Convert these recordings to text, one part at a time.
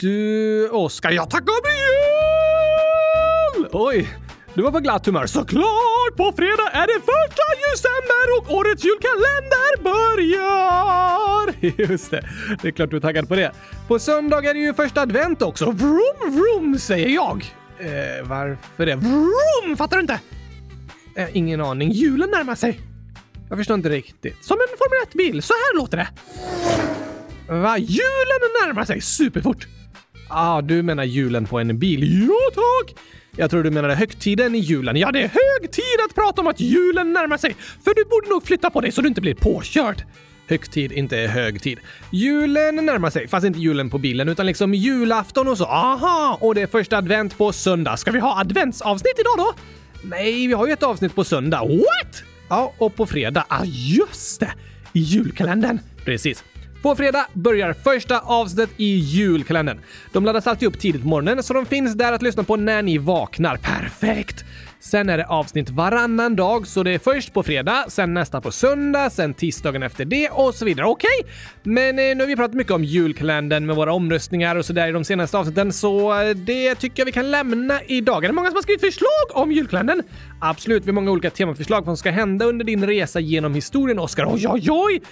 Du, Oskar. Ja tack Gabriel! Oj, du var på glatt humör. Såklart! På fredag är det första december och årets julkalender börjar! Just det, det är klart du är taggad på det. På söndag är det ju första advent också. Vroom, vroom, säger jag. Eh, varför det? Vroom! Fattar du inte? Eh, ingen aning. Julen närmar sig. Jag förstår inte riktigt. Som en Formel 1-bil. Så här låter det. Va? Julen närmar sig superfort. Ah, du menar julen på en bil? Ja, tack! Jag tror du menade högtiden i julen. Ja, det är hög tid att prata om att julen närmar sig. För du borde nog flytta på dig så du inte blir påkörd. Högtid, inte högtid. Julen närmar sig, fast inte julen på bilen utan liksom julafton och så. Aha! Och det är första advent på söndag. Ska vi ha adventsavsnitt idag då? Nej, vi har ju ett avsnitt på söndag. What? Ja, och på fredag. Ah, just det! I julkalendern. Precis. På fredag börjar första avsnittet i julkalendern. De laddas alltid upp tidigt på morgonen så de finns där att lyssna på när ni vaknar. Perfekt! Sen är det avsnitt varannan dag, så det är först på fredag, sen nästa på söndag, sen tisdagen efter det och så vidare. Okej? Okay? Men eh, nu har vi pratat mycket om julkalendern med våra omröstningar och sådär i de senaste avsnitten, så eh, det tycker jag vi kan lämna idag. Är det många som har skrivit förslag om julkalendern? Absolut, vi har många olika temaförslag på vad som ska hända under din resa genom historien, Oskar. Oj, oj, oj!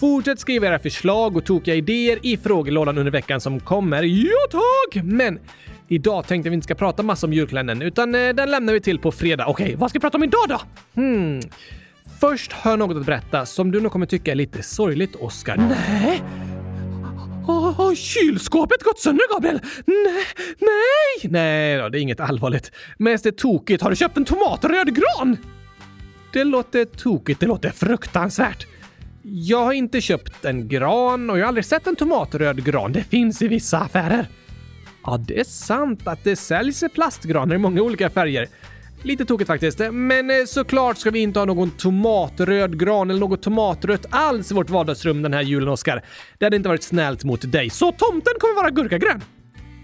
Fortsätt skriva era förslag och tokiga idéer i frågelådan under veckan som kommer. Ja tack! Men idag tänkte vi inte ska prata massa om julkalendern utan eh, den lämnar vi till på fredag. Okej, vad ska vi prata om idag då? Hmm. Först har jag något att berätta som du nog kommer tycka är lite sorgligt, Oskar. Nej! Har kylskåpet gått sönder, Gabriel? Nej, nej! Nej då, det är inget allvarligt. Mest är tokigt. Har du köpt en tomatröd gran? Det låter tokigt. Det låter fruktansvärt. Jag har inte köpt en gran och jag har aldrig sett en tomatröd gran. Det finns i vissa affärer. Ja, det är sant att det säljs plastgranar i många olika färger. Lite tokigt faktiskt, men eh, såklart ska vi inte ha någon tomatröd gran eller något tomatrött alls i vårt vardagsrum den här julen, Oskar. Det hade inte varit snällt mot dig. Så tomten kommer vara gurkagrön.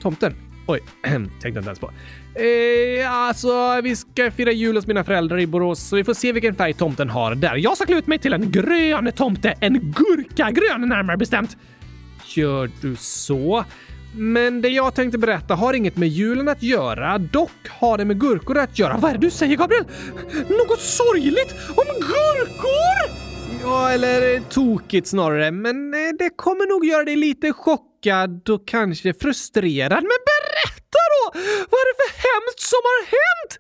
Tomten? Oj, tänkte inte ens på. Eh, alltså, vi ska fira jul hos mina föräldrar i Borås, så vi får se vilken färg tomten har där. Jag ska klä ut mig till en grön tomte. En gurkagrön närmare bestämt. Gör du så? Men det jag tänkte berätta har inget med julen att göra. Dock har det med gurkor att göra. Vad är det du säger, Gabriel? Något sorgligt om gurkor? Ja, eller tokigt snarare. Men eh, det kommer nog göra dig lite chockad och kanske frustrerad. Men berätta då! Vad är det för hemskt som har hänt?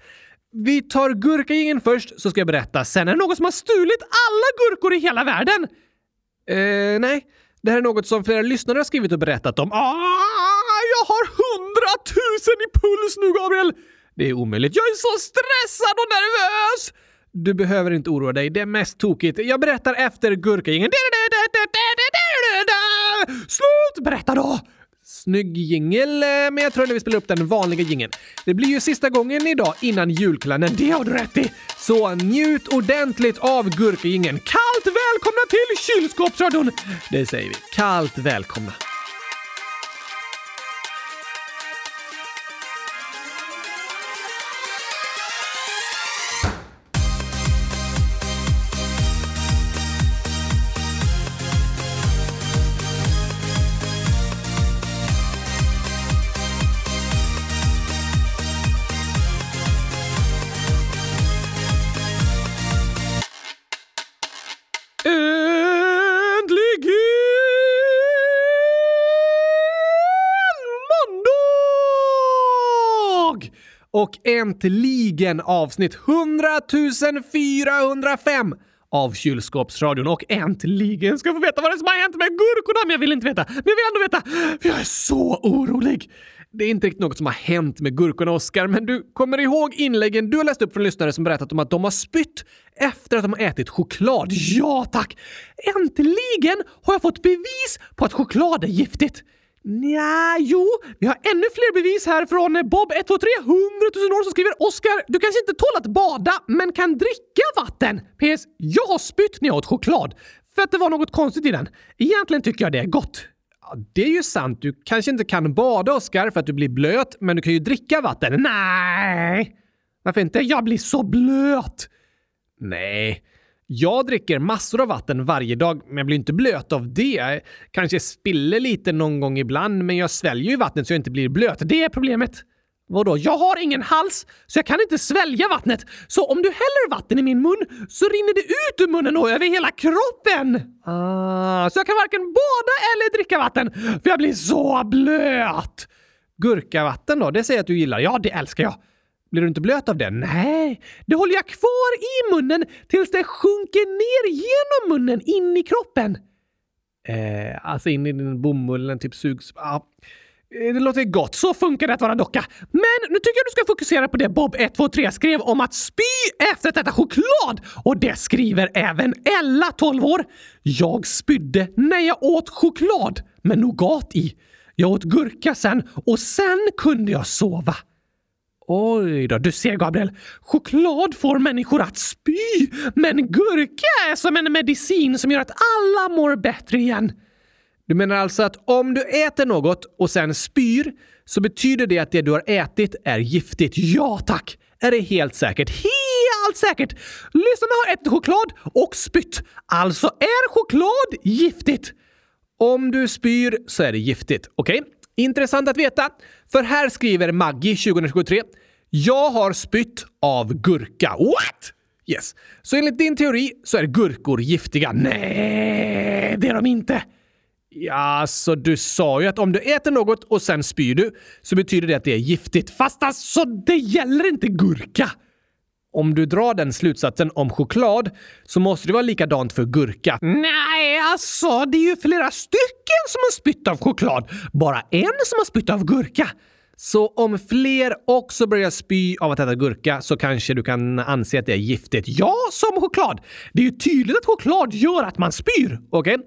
Vi tar gurkagängen först, så ska jag berätta. Sen är det någon som har stulit alla gurkor i hela världen. Eh, nej. Det här är något som flera lyssnare har skrivit och berättat om. Ah, jag har hundratusen i puls nu, Gabriel! Det är omöjligt. Jag är så stressad och nervös! Du behöver inte oroa dig, det är mest tokigt. Jag berättar efter gurkagängen. Slut! Berätta då! Snygg jingel, eh, men jag tror att vi spelar upp den vanliga jingeln. Det blir ju sista gången idag innan julkalendern, det har du rätt i! Så njut ordentligt av gurkagängen. Kallt välkomna till kylskåpsradion! Det säger vi. Kallt välkomna. Och äntligen avsnitt 100 405 av Kylskåpsradion och äntligen ska jag få veta vad det är som har hänt med gurkorna, men jag vill inte veta. Men jag vill ändå veta, för jag är så orolig. Det är inte riktigt något som har hänt med gurkorna, Oskar, men du kommer ihåg inläggen du har läst upp från lyssnare som berättat om att de har spytt efter att de har ätit choklad? Ja, tack! Äntligen har jag fått bevis på att choklad är giftigt. Nja, jo, vi har ännu fler bevis här från Bob 123 100 000 år som skriver Oskar, du kanske inte tål att bada, men kan dricka vatten. PS. Jag har spytt när jag åt choklad, för att det var något konstigt i den. Egentligen tycker jag det är gott. Ja, det är ju sant. Du kanske inte kan bada, Oskar, för att du blir blöt, men du kan ju dricka vatten. Nej! Varför inte? Jag blir så blöt! Nej, jag dricker massor av vatten varje dag, men jag blir inte blöt av det. Kanske spiller lite någon gång ibland, men jag sväljer ju vattnet så jag inte blir blöt. Det är problemet. Vadå? Jag har ingen hals, så jag kan inte svälja vattnet. Så om du häller vatten i min mun så rinner det ut ur munnen och över hela kroppen. Ah, så jag kan varken bada eller dricka vatten, för jag blir så blöt. Gurkavatten då? Det säger jag att du gillar. Ja, det älskar jag. Blir du inte blöt av det? Nej, det håller jag kvar i munnen tills det sjunker ner genom munnen in i kroppen. Eh, alltså in i den bomullen, typ sugs... Ah. Det låter gott. Så funkar det att vara docka. Men nu tycker jag du ska fokusera på det Bob123 skrev om att spy efter att äta choklad. Och det skriver även Ella, 12 år. Jag spydde när jag åt choklad med nougat i. Jag åt gurka sen och sen kunde jag sova. Oj då, du ser Gabriel. Choklad får människor att spy, men gurka är som en medicin som gör att alla mår bättre igen. Du menar alltså att om du äter något och sen spyr så betyder det att det du har ätit är giftigt? Ja tack! Är det helt säkert? Helt säkert! Lyssnarna har ätit choklad och spytt. Alltså är choklad giftigt. Om du spyr så är det giftigt. Okej? Okay? Intressant att veta, för här skriver Maggie 2023 “Jag har spytt av gurka”. What? Yes. Så enligt din teori så är gurkor giftiga? Nej, det är de inte. Ja, så du sa ju att om du äter något och sen spyr du så betyder det att det är giftigt. Fast alltså, det gäller inte gurka! Om du drar den slutsatsen om choklad så måste det vara likadant för gurka. Nej, alltså det är ju flera stycken som har spytt av choklad. Bara en som har spytt av gurka. Så om fler också börjar spy av att äta gurka så kanske du kan anse att det är giftigt. Ja, som choklad! Det är ju tydligt att choklad gör att man spyr. Okej? Okay?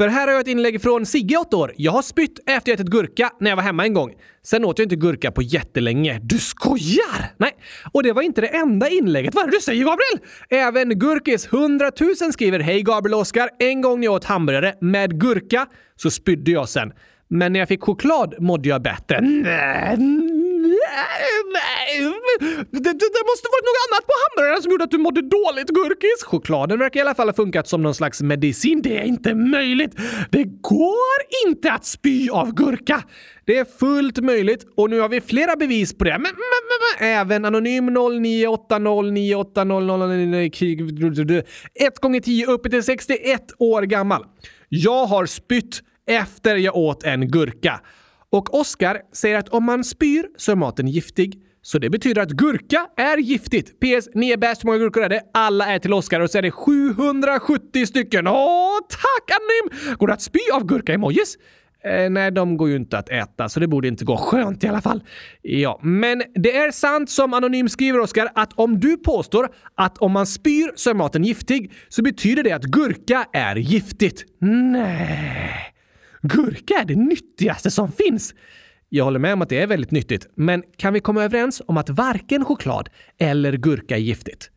För här har jag ett inlägg från Sigge, 8 år. Jag har spytt efter jag ätit gurka när jag var hemma en gång. Sen åt jag inte gurka på jättelänge. Du skojar! Nej, och det var inte det enda inlägget. Vad är det du säger, Gabriel? Även Gurkis 100 000 skriver Hej Gabriel och Oskar. En gång när jag åt hamburgare med gurka så spydde jag sen. Men när jag fick choklad mådde jag bättre. Nej, nej. Det, det, det måste varit något annat på hamburgaren som gjorde att du mådde dåligt, Gurkis. Chokladen verkar i alla fall ha funkat som någon slags medicin. Det är inte möjligt. Det går inte att spy av gurka. Det är fullt möjligt och nu har vi flera bevis på det. Men, men, men, men även anonym 09809800 1 gånger 10 upp till 61 år gammal. Jag har spytt efter jag åt en gurka. Och Oskar säger att om man spyr så är maten giftig. Så det betyder att gurka är giftigt. PS. Ni är bäst. Hur många gurkor är det? Alla är till Oskar och så är det 770 stycken. Åh, tack Anonym! Går det att spy av gurka-emojis? Eh, nej, de går ju inte att äta, så det borde inte gå. Skönt i alla fall. Ja, men det är sant som Anonym skriver, Oskar, att om du påstår att om man spyr så är maten giftig, så betyder det att gurka är giftigt. Nej. Gurka är det nyttigaste som finns! Jag håller med om att det är väldigt nyttigt, men kan vi komma överens om att varken choklad eller gurka är giftigt?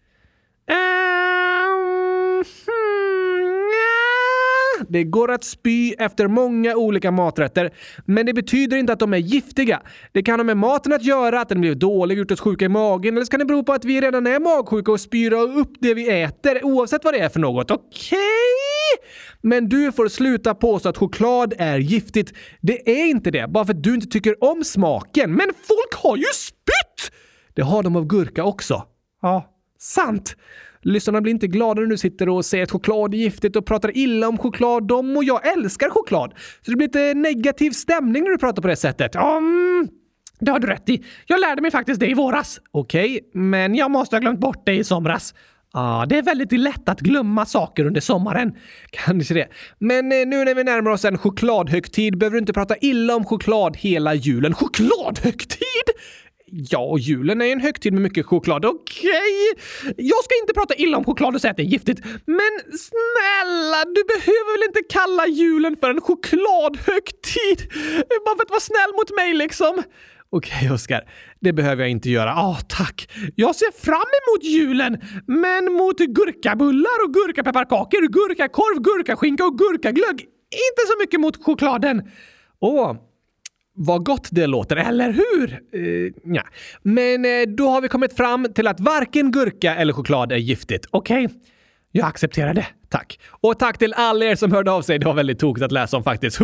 Äh, det går att spy efter många olika maträtter, men det betyder inte att de är giftiga. Det kan ha med maten att göra, att den blir dålig, gjort oss sjuka i magen, eller så kan det bero på att vi redan är magsjuka och spyr upp det vi äter, oavsett vad det är för något. Okej? Okay? Men du får sluta påstå att choklad är giftigt. Det är inte det, bara för att du inte tycker om smaken. Men folk har ju spytt! Det har de av gurka också. Ja, sant. Lyssnarna blir inte glada när du sitter och säger att choklad är giftigt och pratar illa om choklad. De och jag älskar choklad. Så det blir lite negativ stämning när du pratar på det sättet. Um, det har du rätt i. Jag lärde mig faktiskt det i våras. Okej, okay, men jag måste ha glömt bort det i somras. Ja, ah, det är väldigt lätt att glömma saker under sommaren. Kanske det. Men eh, nu när vi närmar oss en chokladhögtid behöver du inte prata illa om choklad hela julen. Chokladhögtid? Ja, julen är en högtid med mycket choklad. Okej? Okay. Jag ska inte prata illa om choklad och säga att det är giftigt. Men snälla, du behöver väl inte kalla julen för en chokladhögtid? Bara för att vara snäll mot mig liksom. Okej, okay, Oskar. Det behöver jag inte göra. Ah, tack. Jag ser fram emot julen, men mot gurkabullar och gurkapepparkakor, gurkakorv, gurkaskinka och gurkaglögg. Inte så mycket mot chokladen. Åh, oh, vad gott det låter, eller hur? Uh, ja. Men uh, då har vi kommit fram till att varken gurka eller choklad är giftigt. Okej? Okay? Jag accepterar det. Tack. Och tack till alla er som hörde av sig. Det var väldigt tokigt att läsa om faktiskt.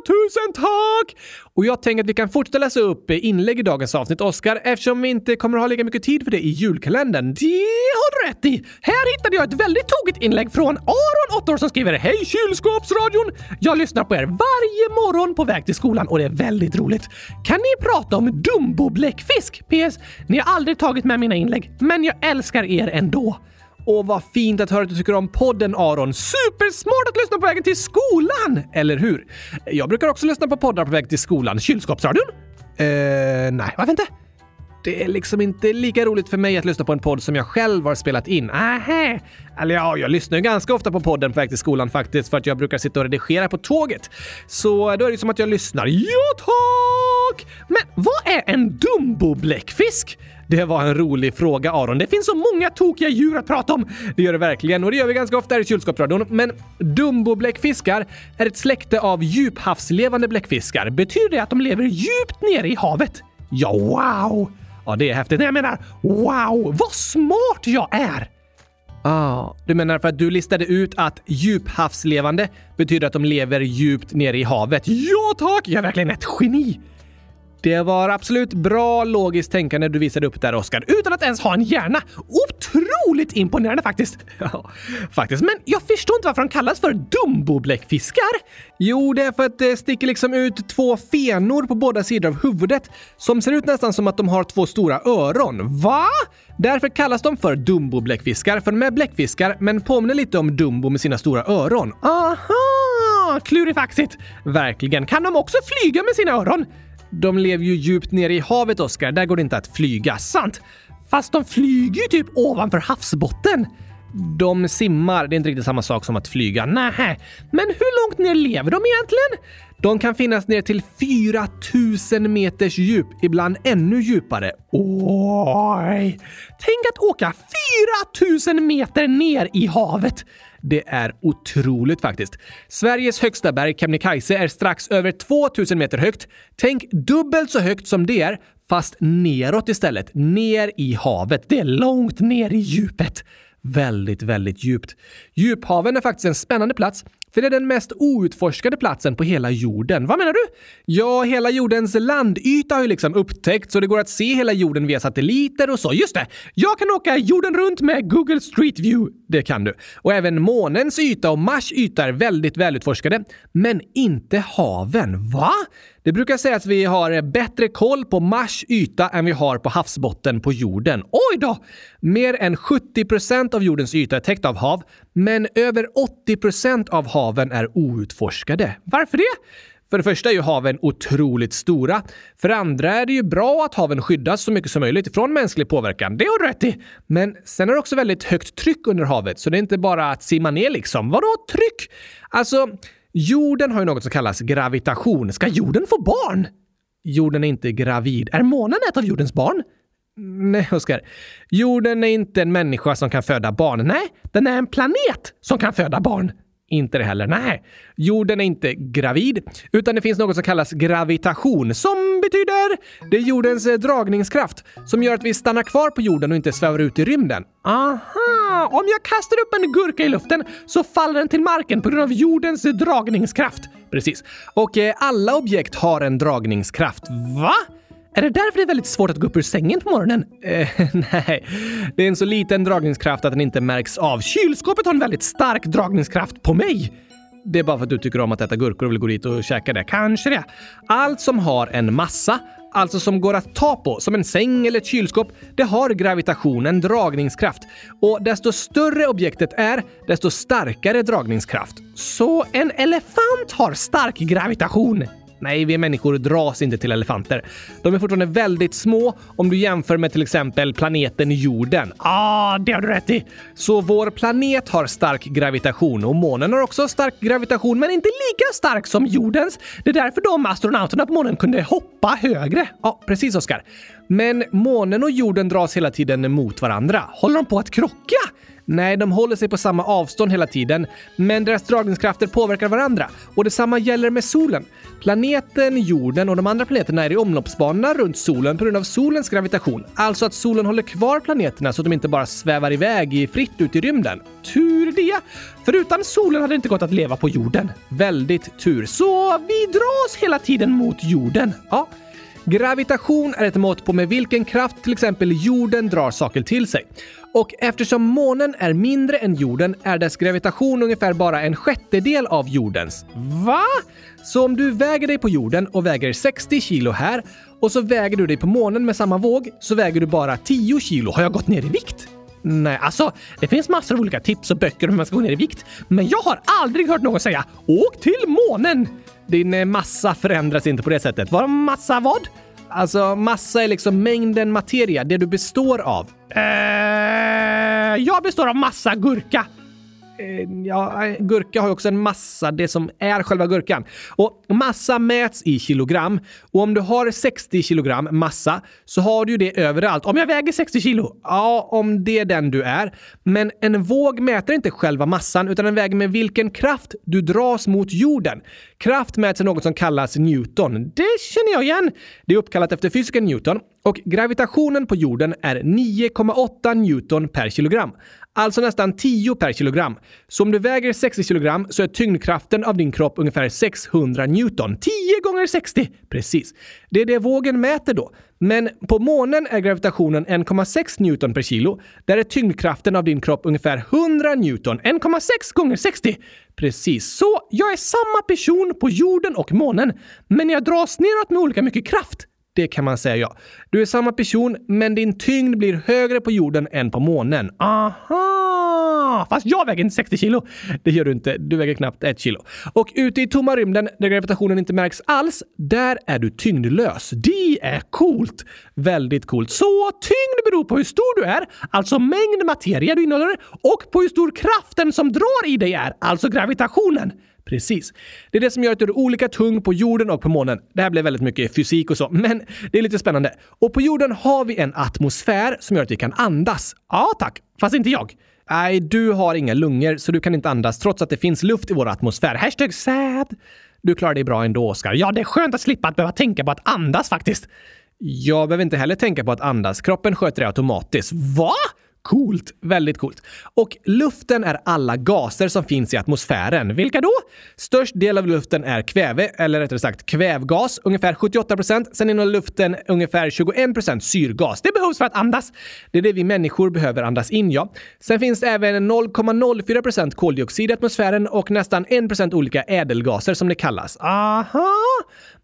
TUSEN tack! Och jag tänker att vi kan fortsätta läsa upp inlägg i dagens avsnitt, Oskar, eftersom vi inte kommer att ha lika mycket tid för det i julkalendern. Det har du rätt i! Här hittade jag ett väldigt tokigt inlägg från Aron, 8 år, som skriver Hej kylskåpsradion! Jag lyssnar på er varje morgon på väg till skolan och det är väldigt roligt. Kan ni prata om Dumbo-bläckfisk? PS. Ni har aldrig tagit med mina inlägg, men jag älskar er ändå. Och vad fint att höra att du tycker om podden Aron. Supersmart att lyssna på vägen till skolan! Eller hur? Jag brukar också lyssna på poddar på väg till skolan. Kylskåpsradion? Eh, nej, varför inte? Det är liksom inte lika roligt för mig att lyssna på en podd som jag själv har spelat in. Aha. Eller ja, jag lyssnar ju ganska ofta på podden på väg till skolan faktiskt för att jag brukar sitta och redigera på tåget. Så då är det som att jag lyssnar. Ja, tack! Men vad är en Dumbo-bläckfisk? Det var en rolig fråga Aron. Det finns så många tokiga djur att prata om. Det gör det verkligen och det gör vi ganska ofta här i kylskåpsradion. Men Dumbo-bläckfiskar är ett släkte av djuphavslevande bläckfiskar. Betyder det att de lever djupt nere i havet? Ja, wow! Ja, det är häftigt. Nej, jag menar, wow, vad smart jag är! Ah, du menar för att du listade ut att djuphavslevande betyder att de lever djupt nere i havet? Ja tack! Jag är verkligen ett geni! Det var absolut bra logiskt tänkande du visade upp där, Oskar, utan att ens ha en hjärna. Otroligt imponerande faktiskt. Ja, faktiskt. Men jag förstår inte varför de kallas för Dumbo-bläckfiskar. Jo, det är för att det sticker liksom ut två fenor på båda sidor av huvudet som ser ut nästan som att de har två stora öron. Va? Därför kallas de för Dumbo-bläckfiskar, för de är bläckfiskar men påminner lite om Dumbo med sina stora öron. Aha! Klurifaxigt! Verkligen. Kan de också flyga med sina öron? De lever ju djupt nere i havet, Oskar. Där går det inte att flyga. Sant! Fast de flyger ju typ ovanför havsbotten. De simmar. Det är inte riktigt samma sak som att flyga. Nähä. Men hur långt ner lever de egentligen? De kan finnas ner till 4000 meters djup, ibland ännu djupare. Oj! Tänk att åka 4000 meter ner i havet! Det är otroligt faktiskt. Sveriges högsta berg, Kebnekaise, är strax över 2000 meter högt. Tänk dubbelt så högt som det är, fast neråt istället. Ner i havet. Det är långt ner i djupet. Väldigt, väldigt djupt. Djuphaven är faktiskt en spännande plats för det är den mest outforskade platsen på hela jorden. Vad menar du? Ja, hela jordens landyta har ju liksom upptäckts och det går att se hela jorden via satelliter och så. Just det! Jag kan åka jorden runt med Google Street View. Det kan du. Och även månens yta och Mars yta är väldigt välutforskade. Men inte haven. Va? Det brukar sägas att vi har bättre koll på Mars yta än vi har på havsbotten på jorden. Oj då! Mer än 70 procent av jordens yta är täckt av hav, men över 80 procent av haven är outforskade. Varför det? För det första är ju haven otroligt stora. För det andra är det ju bra att haven skyddas så mycket som möjligt från mänsklig påverkan. Det har du rätt i. Men sen är det också väldigt högt tryck under havet, så det är inte bara att simma ner liksom. Vadå tryck? Alltså, Jorden har ju något som kallas gravitation. Ska jorden få barn? Jorden är inte gravid. Är månen ett av jordens barn? Mm, nej, Oskar. Jorden är inte en människa som kan föda barn. Nej, den är en planet som kan föda barn. Inte det heller. Nej, jorden är inte gravid, utan det finns något som kallas gravitation som betyder det är jordens eh, dragningskraft som gör att vi stannar kvar på jorden och inte svävar ut i rymden. Aha! Om jag kastar upp en gurka i luften så faller den till marken på grund av jordens eh, dragningskraft. Precis. Och eh, alla objekt har en dragningskraft. Va? Är det därför det är väldigt svårt att gå upp ur sängen på morgonen? Eh, nej, det är en så liten dragningskraft att den inte märks av. Kylskåpet har en väldigt stark dragningskraft på mig. Det är bara för att du tycker om att äta gurkor och vill gå dit och käka det. Kanske det. Allt som har en massa, alltså som går att ta på, som en säng eller ett kylskåp, det har gravitation, en dragningskraft. Och desto större objektet är, desto starkare dragningskraft. Så en elefant har stark gravitation? Nej, vi människor dras inte till elefanter. De är fortfarande väldigt små om du jämför med till exempel planeten jorden. Ah, det har du rätt i. Så vår planet har stark gravitation och månen har också stark gravitation, men inte lika stark som jordens. Det är därför de astronauterna på månen kunde hoppa högre. Ja, precis Oskar. Men månen och jorden dras hela tiden mot varandra. Håller de på att krocka? Nej, de håller sig på samma avstånd hela tiden, men deras dragningskrafter påverkar varandra. Och detsamma gäller med solen. Planeten jorden och de andra planeterna är i omloppsbanorna runt solen på grund av solens gravitation. Alltså att solen håller kvar planeterna så att de inte bara svävar iväg fritt ut i rymden. Tur det! För utan solen hade det inte gått att leva på jorden. Väldigt tur. Så vi dras hela tiden mot jorden. Ja. Gravitation är ett mått på med vilken kraft till exempel jorden drar saker till sig. Och eftersom månen är mindre än jorden är dess gravitation ungefär bara en sjättedel av jordens. Va? Så om du väger dig på jorden och väger 60 kilo här och så väger du dig på månen med samma våg så väger du bara 10 kilo. Har jag gått ner i vikt? Nej, alltså det finns massor av olika tips och böcker om hur man ska gå ner i vikt. Men jag har aldrig hört någon säga “Åk till månen”. Din eh, massa förändras inte på det sättet. Vad massa vad? Alltså massa är liksom mängden materia, det du består av. Uh, jag består av massa gurka. Eh, ja, eh, gurka har ju också en massa, det som är själva gurkan. Och massa mäts i kilogram. Och om du har 60 kilogram massa så har du ju det överallt. Om jag väger 60 kilo? Ja, om det är den du är. Men en våg mäter inte själva massan utan den väger med vilken kraft du dras mot jorden. Kraft mäts i något som kallas Newton. Det känner jag igen. Det är uppkallat efter fysikern Newton och gravitationen på jorden är 9,8 Newton per kilogram. Alltså nästan 10 per kilogram. Så om du väger 60 kilogram så är tyngdkraften av din kropp ungefär 600 Newton. 10 gånger 60! Precis. Det är det vågen mäter då. Men på månen är gravitationen 1,6 Newton per kilo. Där är tyngdkraften av din kropp ungefär 100 Newton. 1,6 gånger 60! Precis. Så jag är samma person på jorden och månen, men jag dras neråt med olika mycket kraft. Det kan man säga ja. Du är samma person, men din tyngd blir högre på jorden än på månen. Aha! Fast jag väger inte 60 kilo. Det gör du inte. Du väger knappt ett kilo. Och ute i tomma rymden, där gravitationen inte märks alls, där är du tyngdlös. Det är coolt! Väldigt coolt. Så tyngd beror på hur stor du är, alltså mängd materia du innehåller, och på hur stor kraften som drar i dig är, alltså gravitationen. Precis. Det är det som gör att du är olika tung på jorden och på månen. Det här blev väldigt mycket fysik och så, men det är lite spännande. Och på jorden har vi en atmosfär som gör att vi kan andas. Ja, tack. Fast inte jag. Nej, du har inga lungor så du kan inte andas trots att det finns luft i vår atmosfär. Hashtag sad. Du klarar dig bra ändå, Oskar. Ja, det är skönt att slippa att behöva tänka på att andas faktiskt. Jag behöver inte heller tänka på att andas. Kroppen sköter det automatiskt. Va? Coolt. Väldigt coolt. Och luften är alla gaser som finns i atmosfären. Vilka då? Störst del av luften är kväve, eller rättare sagt kvävgas, ungefär 78 procent. Sen innehåller luften ungefär 21 procent syrgas. Det behövs för att andas. Det är det vi människor behöver andas in, ja. Sen finns det även 0,04 procent koldioxid i atmosfären och nästan 1 procent olika ädelgaser som det kallas. Aha!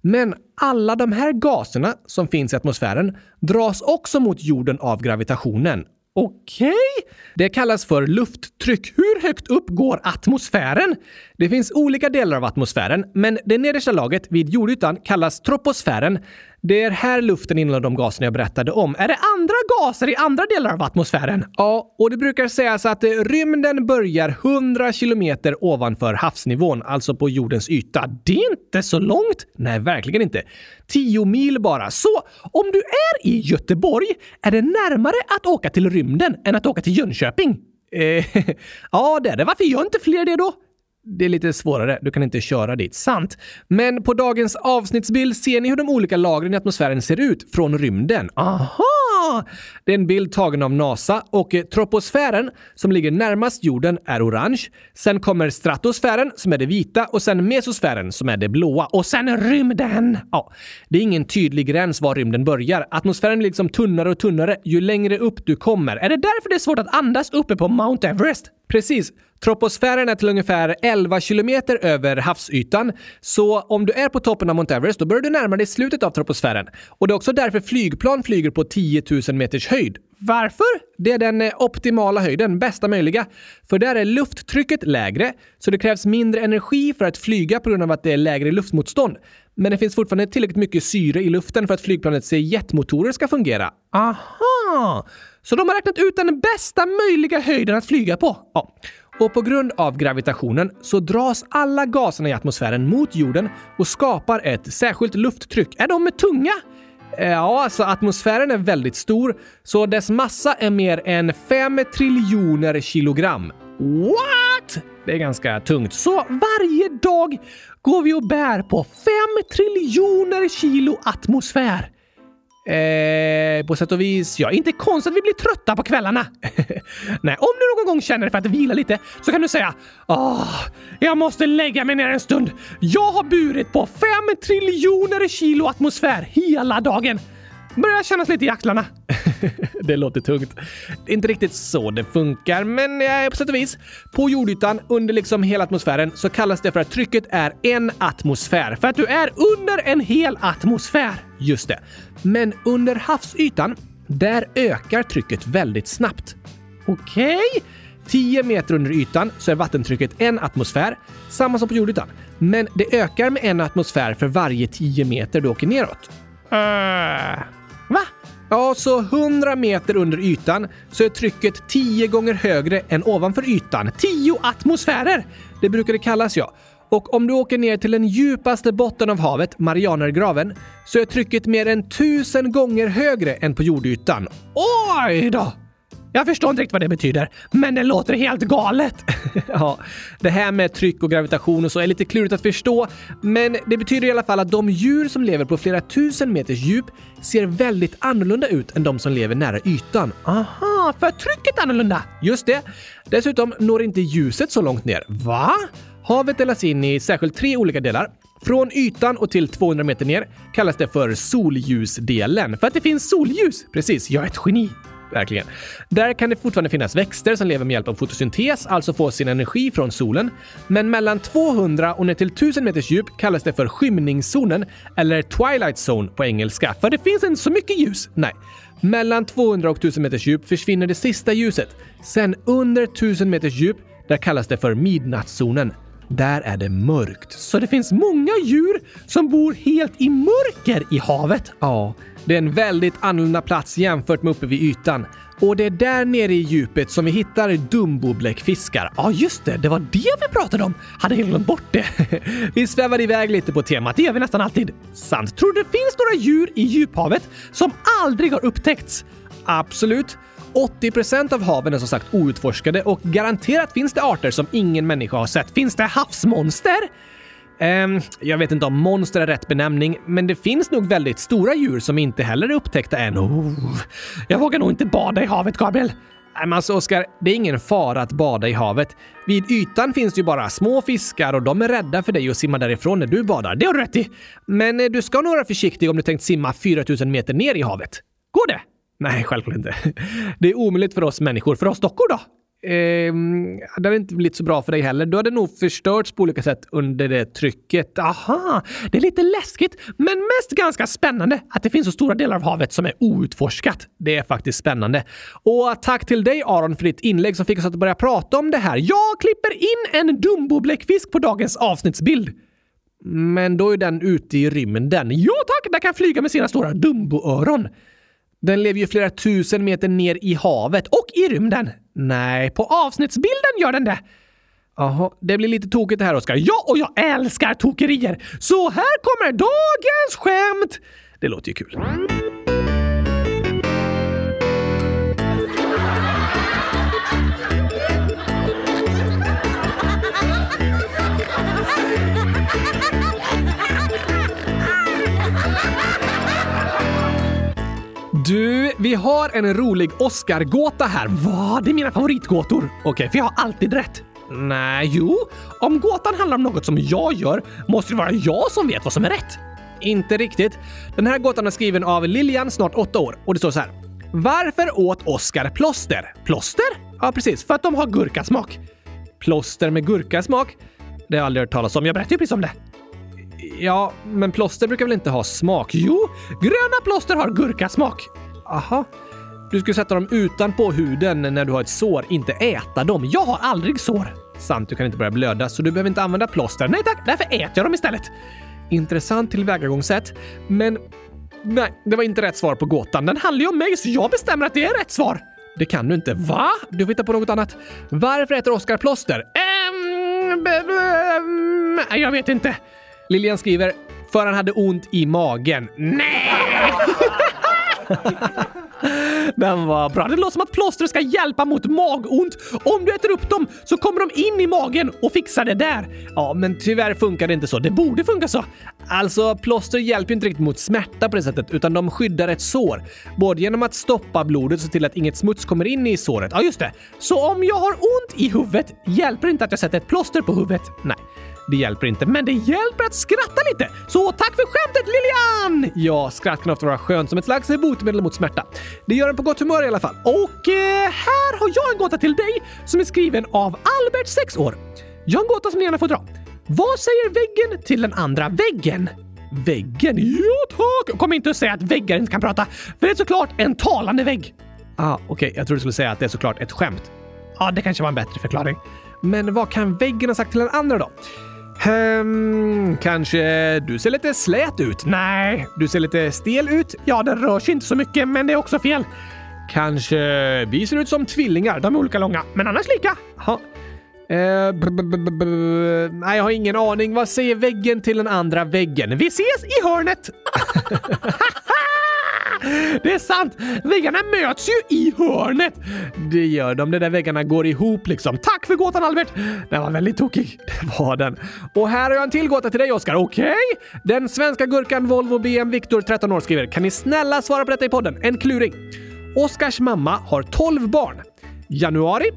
Men alla de här gaserna som finns i atmosfären dras också mot jorden av gravitationen. Okej? Okay. Det kallas för lufttryck. Hur högt upp går atmosfären? Det finns olika delar av atmosfären, men det nedersta laget vid jordytan kallas troposfären. Det är här luften innehåller de gaserna jag berättade om. Är det andra gaser i andra delar av atmosfären? Ja, och det brukar sägas att rymden börjar 100 kilometer ovanför havsnivån, alltså på jordens yta. Det är inte så långt! Nej, verkligen inte. 10 mil bara. Så om du är i Göteborg, är det närmare att åka till rymden än att åka till Jönköping? Eh, ja, det är det. Varför gör inte fler det då? Det är lite svårare. Du kan inte köra dit. Sant. Men på dagens avsnittsbild ser ni hur de olika lagren i atmosfären ser ut från rymden. Aha! Det är en bild tagen av NASA och eh, troposfären som ligger närmast jorden är orange. Sen kommer stratosfären som är det vita och sen mesosfären som är det blåa. Och sen rymden! Ja, det är ingen tydlig gräns var rymden börjar. Atmosfären blir liksom tunnare och tunnare ju längre upp du kommer. Är det därför det är svårt att andas uppe på Mount Everest? Precis. Troposfären är till ungefär 11 kilometer över havsytan. Så om du är på toppen av Mount Everest, då börjar du närma dig slutet av troposfären. Och det är också därför flygplan flyger på 10 000 meters höjd. Varför? Det är den eh, optimala höjden, bästa möjliga. För där är lufttrycket lägre, så det krävs mindre energi för att flyga på grund av att det är lägre luftmotstånd. Men det finns fortfarande tillräckligt mycket syre i luften för att flygplanets jetmotorer ska fungera. Aha! Så de har räknat ut den bästa möjliga höjden att flyga på? Ja. Och på grund av gravitationen så dras alla gaserna i atmosfären mot jorden och skapar ett särskilt lufttryck. Är de tunga? Eh, ja, alltså atmosfären är väldigt stor, så dess massa är mer än 5 triljoner kilogram. What? Det är ganska tungt. Så varje dag går vi och bär på 5 triljoner kilo atmosfär. Eh, på sätt och vis, ja. Inte konstigt att vi blir trötta på kvällarna. Nej, om du någon gång känner för att vila lite så kan du säga Åh, jag måste lägga mig ner en stund. Jag har burit på fem triljoner kilo atmosfär hela dagen. Börjar kännas lite i axlarna. det låter tungt. Det är inte riktigt så det funkar, men eh, på sätt och vis. På jordytan, under liksom hela atmosfären, så kallas det för att trycket är en atmosfär. För att du är under en hel atmosfär. Just det. Men under havsytan, där ökar trycket väldigt snabbt. Okej? Okay. 10 meter under ytan så är vattentrycket en atmosfär, samma som på jordytan. Men det ökar med en atmosfär för varje 10 meter du åker neråt. Uh, va? Ja, så 100 meter under ytan så är trycket 10 gånger högre än ovanför ytan. 10 atmosfärer! Det brukar det kallas, ja. Och om du åker ner till den djupaste botten av havet, Marianergraven, så är trycket mer än tusen gånger högre än på jordytan. Oj då! Jag förstår inte riktigt vad det betyder, men det låter helt galet. ja, det här med tryck och gravitation och så är lite klurigt att förstå, men det betyder i alla fall att de djur som lever på flera tusen meters djup ser väldigt annorlunda ut än de som lever nära ytan. Aha, för trycket är annorlunda? Just det. Dessutom når inte ljuset så långt ner. Va? Havet delas in i särskilt tre olika delar. Från ytan och till 200 meter ner kallas det för solljusdelen. För att det finns solljus? Precis, jag är ett geni. Verkligen. Där kan det fortfarande finnas växter som lever med hjälp av fotosyntes, alltså får sin energi från solen. Men mellan 200 och ner till 1000 meters djup kallas det för skymningszonen, eller twilight zone på engelska, för det finns inte så mycket ljus. Nej. Mellan 200 och 1000 meters djup försvinner det sista ljuset. Sen under 1000 meters djup, där kallas det för midnattszonen. Där är det mörkt. Så det finns många djur som bor helt i mörker i havet? Ja, det är en väldigt annorlunda plats jämfört med uppe vid ytan. Och det är där nere i djupet som vi hittar dumbobläckfiskar. Ja, just det. Det var det vi pratade om. Hade helt glömt bort det. vi svävar iväg lite på temat. Det gör vi nästan alltid. Sant. Tror du det finns några djur i djuphavet som aldrig har upptäckts? Absolut. 80% av haven är som sagt outforskade och garanterat finns det arter som ingen människa har sett. Finns det havsmonster? Um, jag vet inte om monster är rätt benämning, men det finns nog väldigt stora djur som inte heller är upptäckta än. Oh, jag vågar nog inte bada i havet, Gabriel. Men alltså Oskar, det är ingen fara att bada i havet. Vid ytan finns det ju bara små fiskar och de är rädda för dig och simma därifrån när du badar. Det har du rätt i. Men eh, du ska nog vara försiktig om du tänkt simma 4000 meter ner i havet. Går det? Nej, självklart inte. Det är omöjligt för oss människor. För oss dockor då? Eh, det hade inte blivit så bra för dig heller. Du hade nog förstörts på olika sätt under det trycket. Aha, det är lite läskigt, men mest ganska spännande att det finns så stora delar av havet som är outforskat. Det är faktiskt spännande. Och tack till dig Aron för ditt inlägg som fick oss att börja prata om det här. Jag klipper in en Dumbo-bläckfisk på dagens avsnittsbild. Men då är den ute i rymden. Ja tack, den kan flyga med sina stora Dumbo-öron. Den lever ju flera tusen meter ner i havet och i rymden. Nej, på avsnittsbilden gör den det. Jaha, det blir lite tokigt det här Oskar. Ja, och jag älskar tokerier! Så här kommer dagens skämt! Det låter ju kul. Du, vi har en rolig Oscar-gåta här. Vad? Det är mina favoritgåtor. Okej, okay, för jag har alltid rätt. Nej, jo. Om gåtan handlar om något som jag gör måste det vara jag som vet vad som är rätt. Inte riktigt. Den här gåtan är skriven av Lilian, snart åtta år, och det står så här. Varför åt Oscar plåster? Plåster? Ja, precis. För att de har gurkasmak. Plåster med gurkasmak? Det har jag aldrig hört talas om. Jag berättade ju precis om det. Ja, men plåster brukar väl inte ha smak? Jo, gröna plåster har gurkasmak. Aha. Du ska sätta dem utanpå huden när du har ett sår, inte äta dem. Jag har aldrig sår. Sant, du kan inte börja blöda, så du behöver inte använda plåster. Nej tack, därför äter jag dem istället. Intressant tillvägagångssätt, men nej, det var inte rätt svar på gåtan. Den handlar ju om mig, så jag bestämmer att det är rätt svar. Det kan du inte. Va? Du får hitta på något annat. Varför äter Oskar plåster? Ehm... jag vet inte. Lilian skriver “För han hade ont i magen”. Nej! Den var bra. Det låter som att plåster ska hjälpa mot magont. Om du äter upp dem så kommer de in i magen och fixar det där. Ja, men tyvärr funkar det inte så. Det borde funka så. Alltså, plåster hjälper inte riktigt mot smärta på det sättet, utan de skyddar ett sår. Både genom att stoppa blodet och se till att inget smuts kommer in i såret. Ja, just det. Så om jag har ont i huvudet hjälper det inte att jag sätter ett plåster på huvudet? Nej. Det hjälper inte, men det hjälper att skratta lite. Så tack för skämtet Lilian! Ja, skratt kan ofta vara skönt som ett slags botemedel mot smärta. Det gör en på gott humör i alla fall. Och eh, här har jag en gåta till dig som är skriven av Albert, 6 år. Jag har en gåta som ni gärna får dra. Vad säger väggen till den andra väggen? Väggen? Ja tack! Kom inte och säga att väggar inte kan prata, för det är såklart en talande vägg. Ah, okej. Okay. Jag trodde du skulle säga att det är såklart ett skämt. Ja, det kanske var en bättre förklaring. Men vad kan väggen ha sagt till den andra då? Hmm, kanske du ser lite slät ut? Nej. Du ser lite stel ut? Ja, det rör sig inte så mycket, men det är också fel. Kanske vi ser ut som tvillingar? De är olika långa, men annars lika. Ha. Uh, nej, jag har ingen aning. Vad säger väggen till den andra väggen? Vi ses i hörnet! Det är sant! Väggarna möts ju i hörnet! Det gör de. De där väggarna går ihop liksom. Tack för gåtan Albert! Den var väldigt tokig. Det var den. Och här har jag en till gåta till dig Oskar. Okej? Okay. Den svenska gurkan Volvo BM Viktor, 13 år, skriver Kan ni snälla svara på detta i podden? En kluring. Oskars mamma har 12 barn. Januari,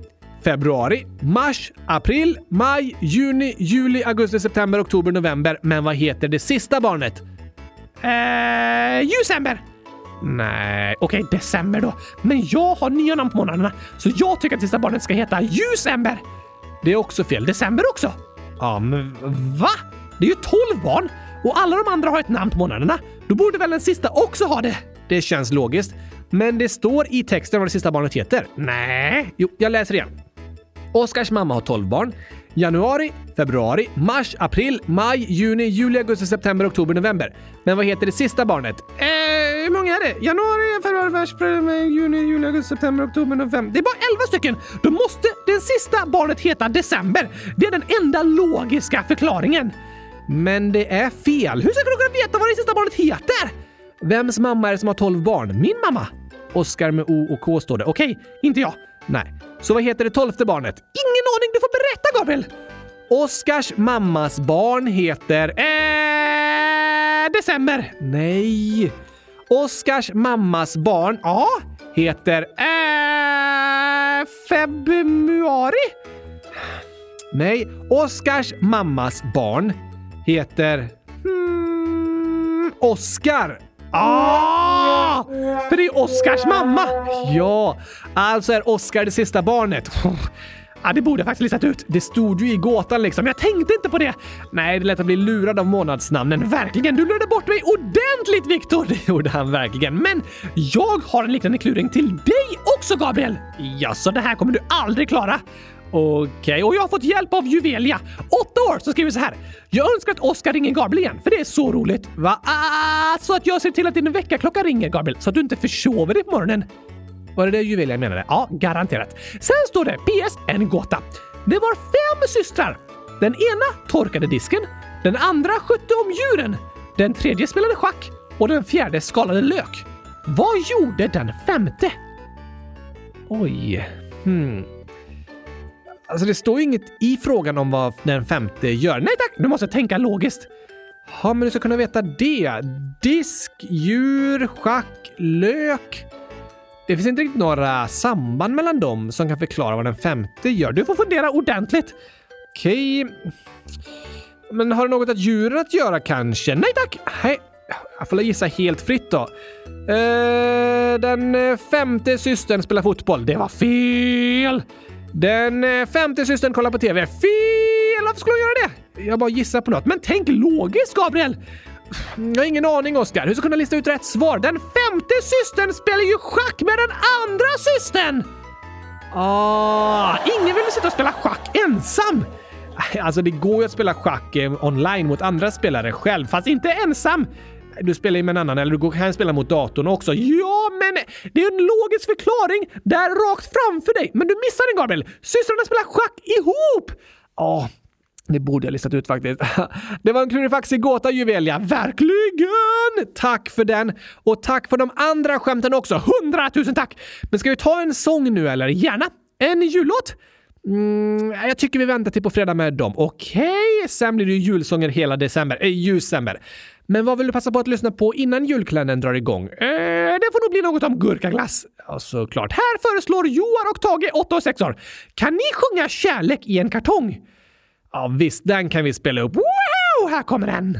februari, mars, april, maj, juni, juli, augusti, september, oktober, november. Men vad heter det sista barnet? Eh, Ljusember! Nej, okej, okay, december då. Men jag har nya namn på månaderna, så jag tycker att sista barnet ska heta Ljusember. Det är också fel. December också. Ja, men va? Det är ju 12 barn och alla de andra har ett namn på månaderna. Då borde väl den sista också ha det? Det känns logiskt. Men det står i texten vad det sista barnet heter. Nej. Jo, jag läser igen. Oskars mamma har 12 barn. Januari, februari, mars, april, maj, juni, juli, augusti, september, oktober, november. Men vad heter det sista barnet? Eh, hur många är det? Januari, februari, mars, april, juni, juli, augusti, september, oktober, november. Det är bara 11 stycken! Då måste det sista barnet heta december. Det är den enda logiska förklaringen. Men det är fel. Hur ska du kunna veta vad det sista barnet heter? Vems mamma är det som har 12 barn? Min mamma. Oskar med O och K står det. Okej, okay, inte jag. Nej. Så vad heter det tolfte barnet? Ingen aning, du får berätta Gabriel! Oskars mammas barn heter... Eh, december. Nej. Oskars mammas barn ja. heter... Eh, februari? Nej. Oskars mammas barn heter... Hmm, Oskar. Ah! För det är Oskars mamma! Ja, alltså är Oskar det sista barnet. Ja, det borde jag faktiskt listat ut. Det stod ju i gåtan liksom. Jag tänkte inte på det. Nej, det är lätt att bli lurad av månadsnamnen. Verkligen, du lurade bort mig ordentligt, Viktor! Det gjorde han verkligen. Men jag har en liknande kluring till dig också, Gabriel! Ja, så det här kommer du aldrig klara. Okej, okay, och jag har fått hjälp av Juvelia, Åtta år, som skriver så här. Jag önskar att Oskar ringer Gabriel igen, för det är så roligt. Va? Ah, så att jag ser till att din väckarklocka ringer, Gabriel, så att du inte försover dig på morgonen. Var det det Juvelia menade? Ja, garanterat. Sen står det PS. En gåta. Det var fem systrar. Den ena torkade disken, den andra skötte om djuren, den tredje spelade schack och den fjärde skalade lök. Vad gjorde den femte? Oj. Hmm. Alltså det står ju inget i frågan om vad den femte gör. Nej tack, du måste tänka logiskt. Ja, men du ska kunna veta det. Disk, djur, schack, lök. Det finns inte riktigt några samband mellan dem som kan förklara vad den femte gör. Du får fundera ordentligt. Okej. Men har det något att djuren att göra kanske? Nej tack! Nej. Jag får gissa helt fritt då. Uh, den femte systern spelar fotboll. Det var fel! Den eh, femte systern kollar på TV. Fel! Varför skulle hon göra det? Jag bara gissar på något. Men tänk logiskt, Gabriel! Jag har ingen aning, Oskar. Hur ska du kunna lista ut rätt svar? Den femte systern spelar ju schack med den andra systern! Ah, ingen vill sitta och spela schack ensam! Alltså, det går ju att spela schack eh, online mot andra spelare själv, fast inte ensam. Du spelar ju med en annan, eller du kan spela mot datorn också. Ja, men det är en logisk förklaring där rakt framför dig. Men du missar den, Gabriel! Systrarna spelar schack ihop! Ja, Det borde jag listat ut faktiskt. Det var en klurifaxig gåta Juvelia. Verkligen! Tack för den! Och tack för de andra skämten också. Hundratusen tack! Men ska vi ta en sång nu eller? Gärna! En jullåt? Mm, jag tycker vi väntar till på fredag med dem. Okej, okay. sen blir det ju julsånger hela december. Eh, äh, december. Men vad vill du passa på att lyssna på innan julkalendern drar igång? Eh, det får nog bli något om gurkaglass. Ja, såklart. Här föreslår Joar och Tage, 8 och 6 år. Kan ni sjunga Kärlek i en kartong? Ja, visst, den kan vi spela upp. Wow! Här kommer den!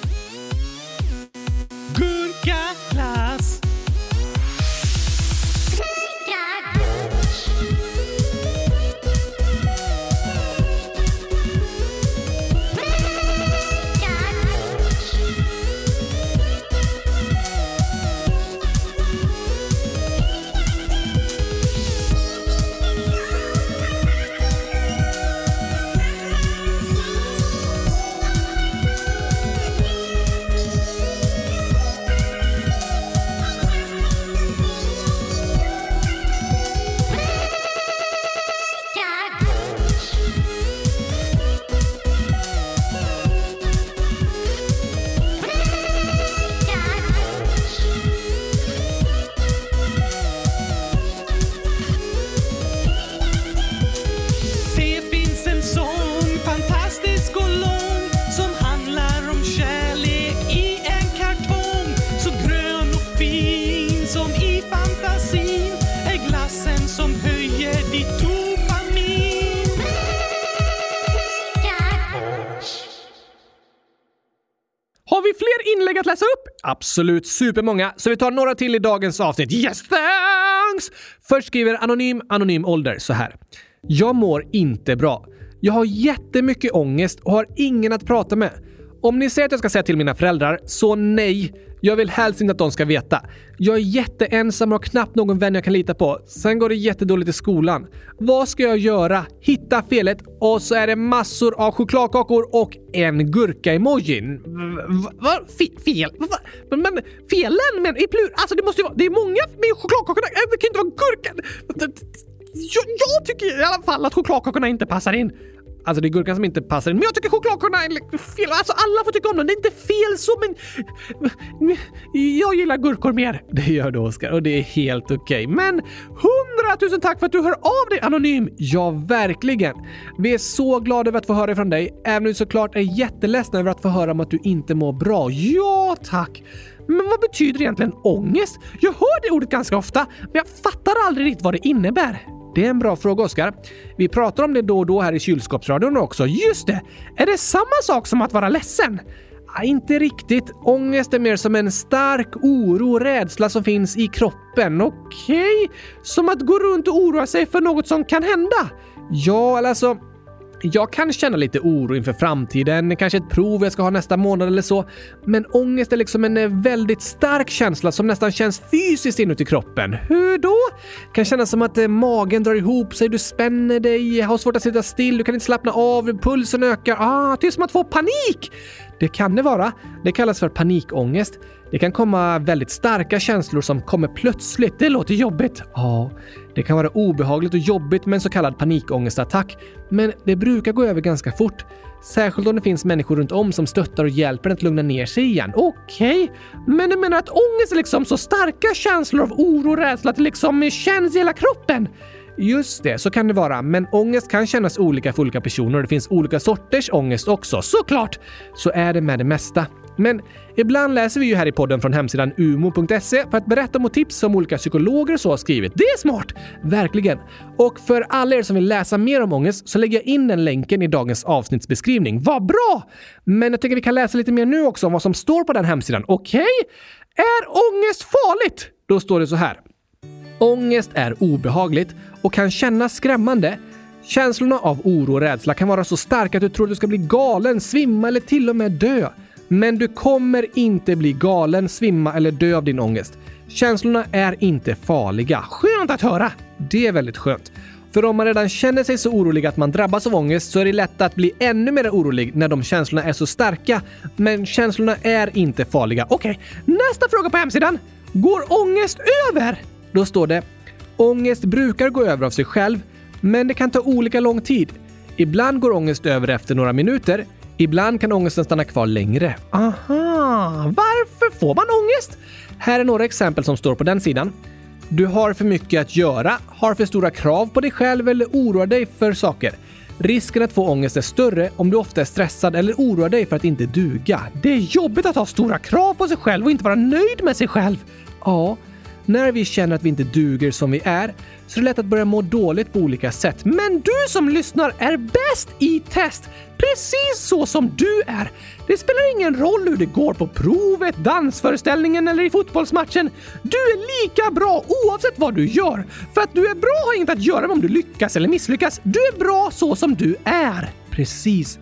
Gurkaglass. Absolut supermånga, så vi tar några till i dagens avsnitt. Yes, thanks! Först skriver Anonym Anonym Ålder så här. Jag mår inte bra. Jag har jättemycket ångest och har ingen att prata med. Om ni säger att jag ska säga till mina föräldrar, så nej. Jag vill helst inte att de ska veta. Jag är jätteensam och har knappt någon vän jag kan lita på. Sen går det jättedåligt i skolan. Vad ska jag göra? Hitta felet och så är det massor av chokladkakor och en gurka-emojin. Vad? Fel? Va? Men, men felen? Men i plur... Alltså det måste ju vara... Det är många med chokladkakorna. Det kan inte vara gurkan. Jag, jag tycker i alla fall att chokladkakorna inte passar in. Alltså det är gurkan som inte passar in. Men jag tycker chokladkakorna är fel. Alltså alla får tycka om dem. Det är inte fel så, men... Jag gillar gurkor mer. Det gör du Oskar och det är helt okej. Okay. Men hundratusen tack för att du hör av dig Anonym! Ja, verkligen. Vi är så glada över att få höra från dig, även om vi såklart är jätteledsna över att få höra om att du inte mår bra. Ja, tack! Men vad betyder egentligen ångest? Jag hör det ordet ganska ofta, men jag fattar aldrig riktigt vad det innebär. Det är en bra fråga, Oskar. Vi pratar om det då och då här i kylskåpsradion också. Just det! Är det samma sak som att vara ledsen? Ja, inte riktigt. Ångest är mer som en stark oro och rädsla som finns i kroppen. Okej? Okay. Som att gå runt och oroa sig för något som kan hända? Ja, eller alltså jag kan känna lite oro inför framtiden, kanske ett prov jag ska ha nästa månad eller så. Men ångest är liksom en eh, väldigt stark känsla som nästan känns fysiskt inuti kroppen. Hur då? Kan kännas som att eh, magen drar ihop sig, du spänner dig, har svårt att sitta still, du kan inte slappna av, pulsen ökar. Ah, det är som att få panik! Det kan det vara. Det kallas för panikångest. Det kan komma väldigt starka känslor som kommer plötsligt. Det låter jobbigt. Ja, det kan vara obehagligt och jobbigt med en så kallad panikångestattack, men det brukar gå över ganska fort. Särskilt om det finns människor runt om som stöttar och hjälper en att lugna ner sig igen. Okej, okay. men du menar att ångest är liksom så starka känslor av oro och rädsla att det liksom känns i hela kroppen? Just det, så kan det vara. Men ångest kan kännas olika för olika personer och det finns olika sorters ångest också. Såklart! Så är det med det mesta. Men ibland läser vi ju här i podden från hemsidan umo.se för att berätta om och som olika psykologer och så har skrivit. Det är smart! Verkligen! Och för alla er som vill läsa mer om ångest så lägger jag in den länken i dagens avsnittsbeskrivning. Vad bra! Men jag tycker vi kan läsa lite mer nu också om vad som står på den hemsidan. Okej? Okay. Är ångest farligt? Då står det så här. Ångest är obehagligt och kan kännas skrämmande. Känslorna av oro och rädsla kan vara så starka att du tror att du ska bli galen, svimma eller till och med dö. Men du kommer inte bli galen, svimma eller dö av din ångest. Känslorna är inte farliga. Skönt att höra! Det är väldigt skönt. För om man redan känner sig så orolig att man drabbas av ångest så är det lätt att bli ännu mer orolig när de känslorna är så starka. Men känslorna är inte farliga. Okej, okay. nästa fråga på hemsidan. Går ångest över? Då står det Ångest brukar gå över av sig själv, men det kan ta olika lång tid. Ibland går ångest över efter några minuter. Ibland kan ångesten stanna kvar längre. Aha, varför får man ångest? Här är några exempel som står på den sidan. Du har för mycket att göra, har för stora krav på dig själv eller oroar dig för saker. Risken att få ångest är större om du ofta är stressad eller oroar dig för att inte duga. Det är jobbigt att ha stora krav på sig själv och inte vara nöjd med sig själv. Ja, när vi känner att vi inte duger som vi är så är det lätt att börja må dåligt på olika sätt. Men du som lyssnar är bäst i test! Precis så som du är! Det spelar ingen roll hur det går på provet, dansföreställningen eller i fotbollsmatchen. Du är lika bra oavsett vad du gör. För att du är bra har inget att göra med om du lyckas eller misslyckas. Du är bra så som du är. Precis.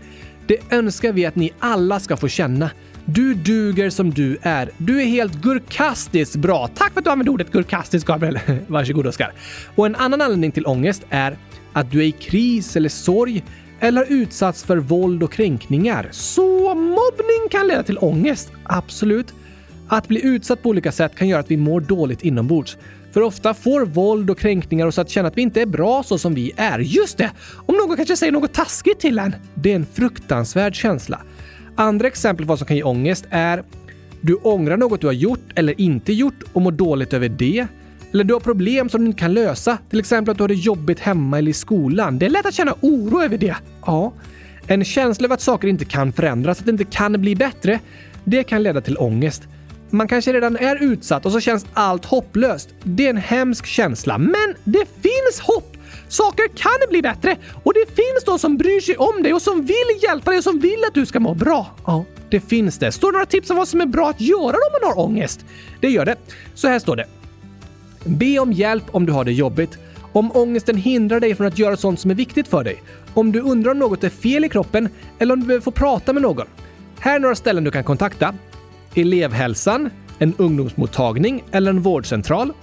Det önskar vi att ni alla ska få känna. Du duger som du är. Du är helt gurkastiskt bra. Tack för att du använde ordet gurkastiskt, Gabriel. Varsågod, Oskar. Och en annan anledning till ångest är att du är i kris eller sorg eller har utsatts för våld och kränkningar. Så mobbning kan leda till ångest? Absolut. Att bli utsatt på olika sätt kan göra att vi mår dåligt inombords. För ofta får våld och kränkningar oss att känna att vi inte är bra så som vi är. Just det! Om någon kanske säger något taskigt till en. Det är en fruktansvärd känsla. Andra exempel på vad som kan ge ångest är du ångrar något du har gjort eller inte gjort och mår dåligt över det. Eller du har problem som du inte kan lösa, till exempel att du har det jobbigt hemma eller i skolan. Det är lätt att känna oro över det. Ja. En känsla av att saker inte kan förändras, att det inte kan bli bättre, det kan leda till ångest. Man kanske redan är utsatt och så känns allt hopplöst. Det är en hemsk känsla, men det finns hopp! Saker kan bli bättre och det finns de som bryr sig om dig och som vill hjälpa dig och som vill att du ska må bra. Ja, det finns det. Står det några tips om vad som är bra att göra om man har ångest? Det gör det. Så här står det. Be om hjälp om du har det jobbigt. Om ångesten hindrar dig från att göra sånt som är viktigt för dig. Om du undrar om något är fel i kroppen eller om du behöver få prata med någon. Här är några ställen du kan kontakta. Elevhälsan, en ungdomsmottagning eller en vårdcentral.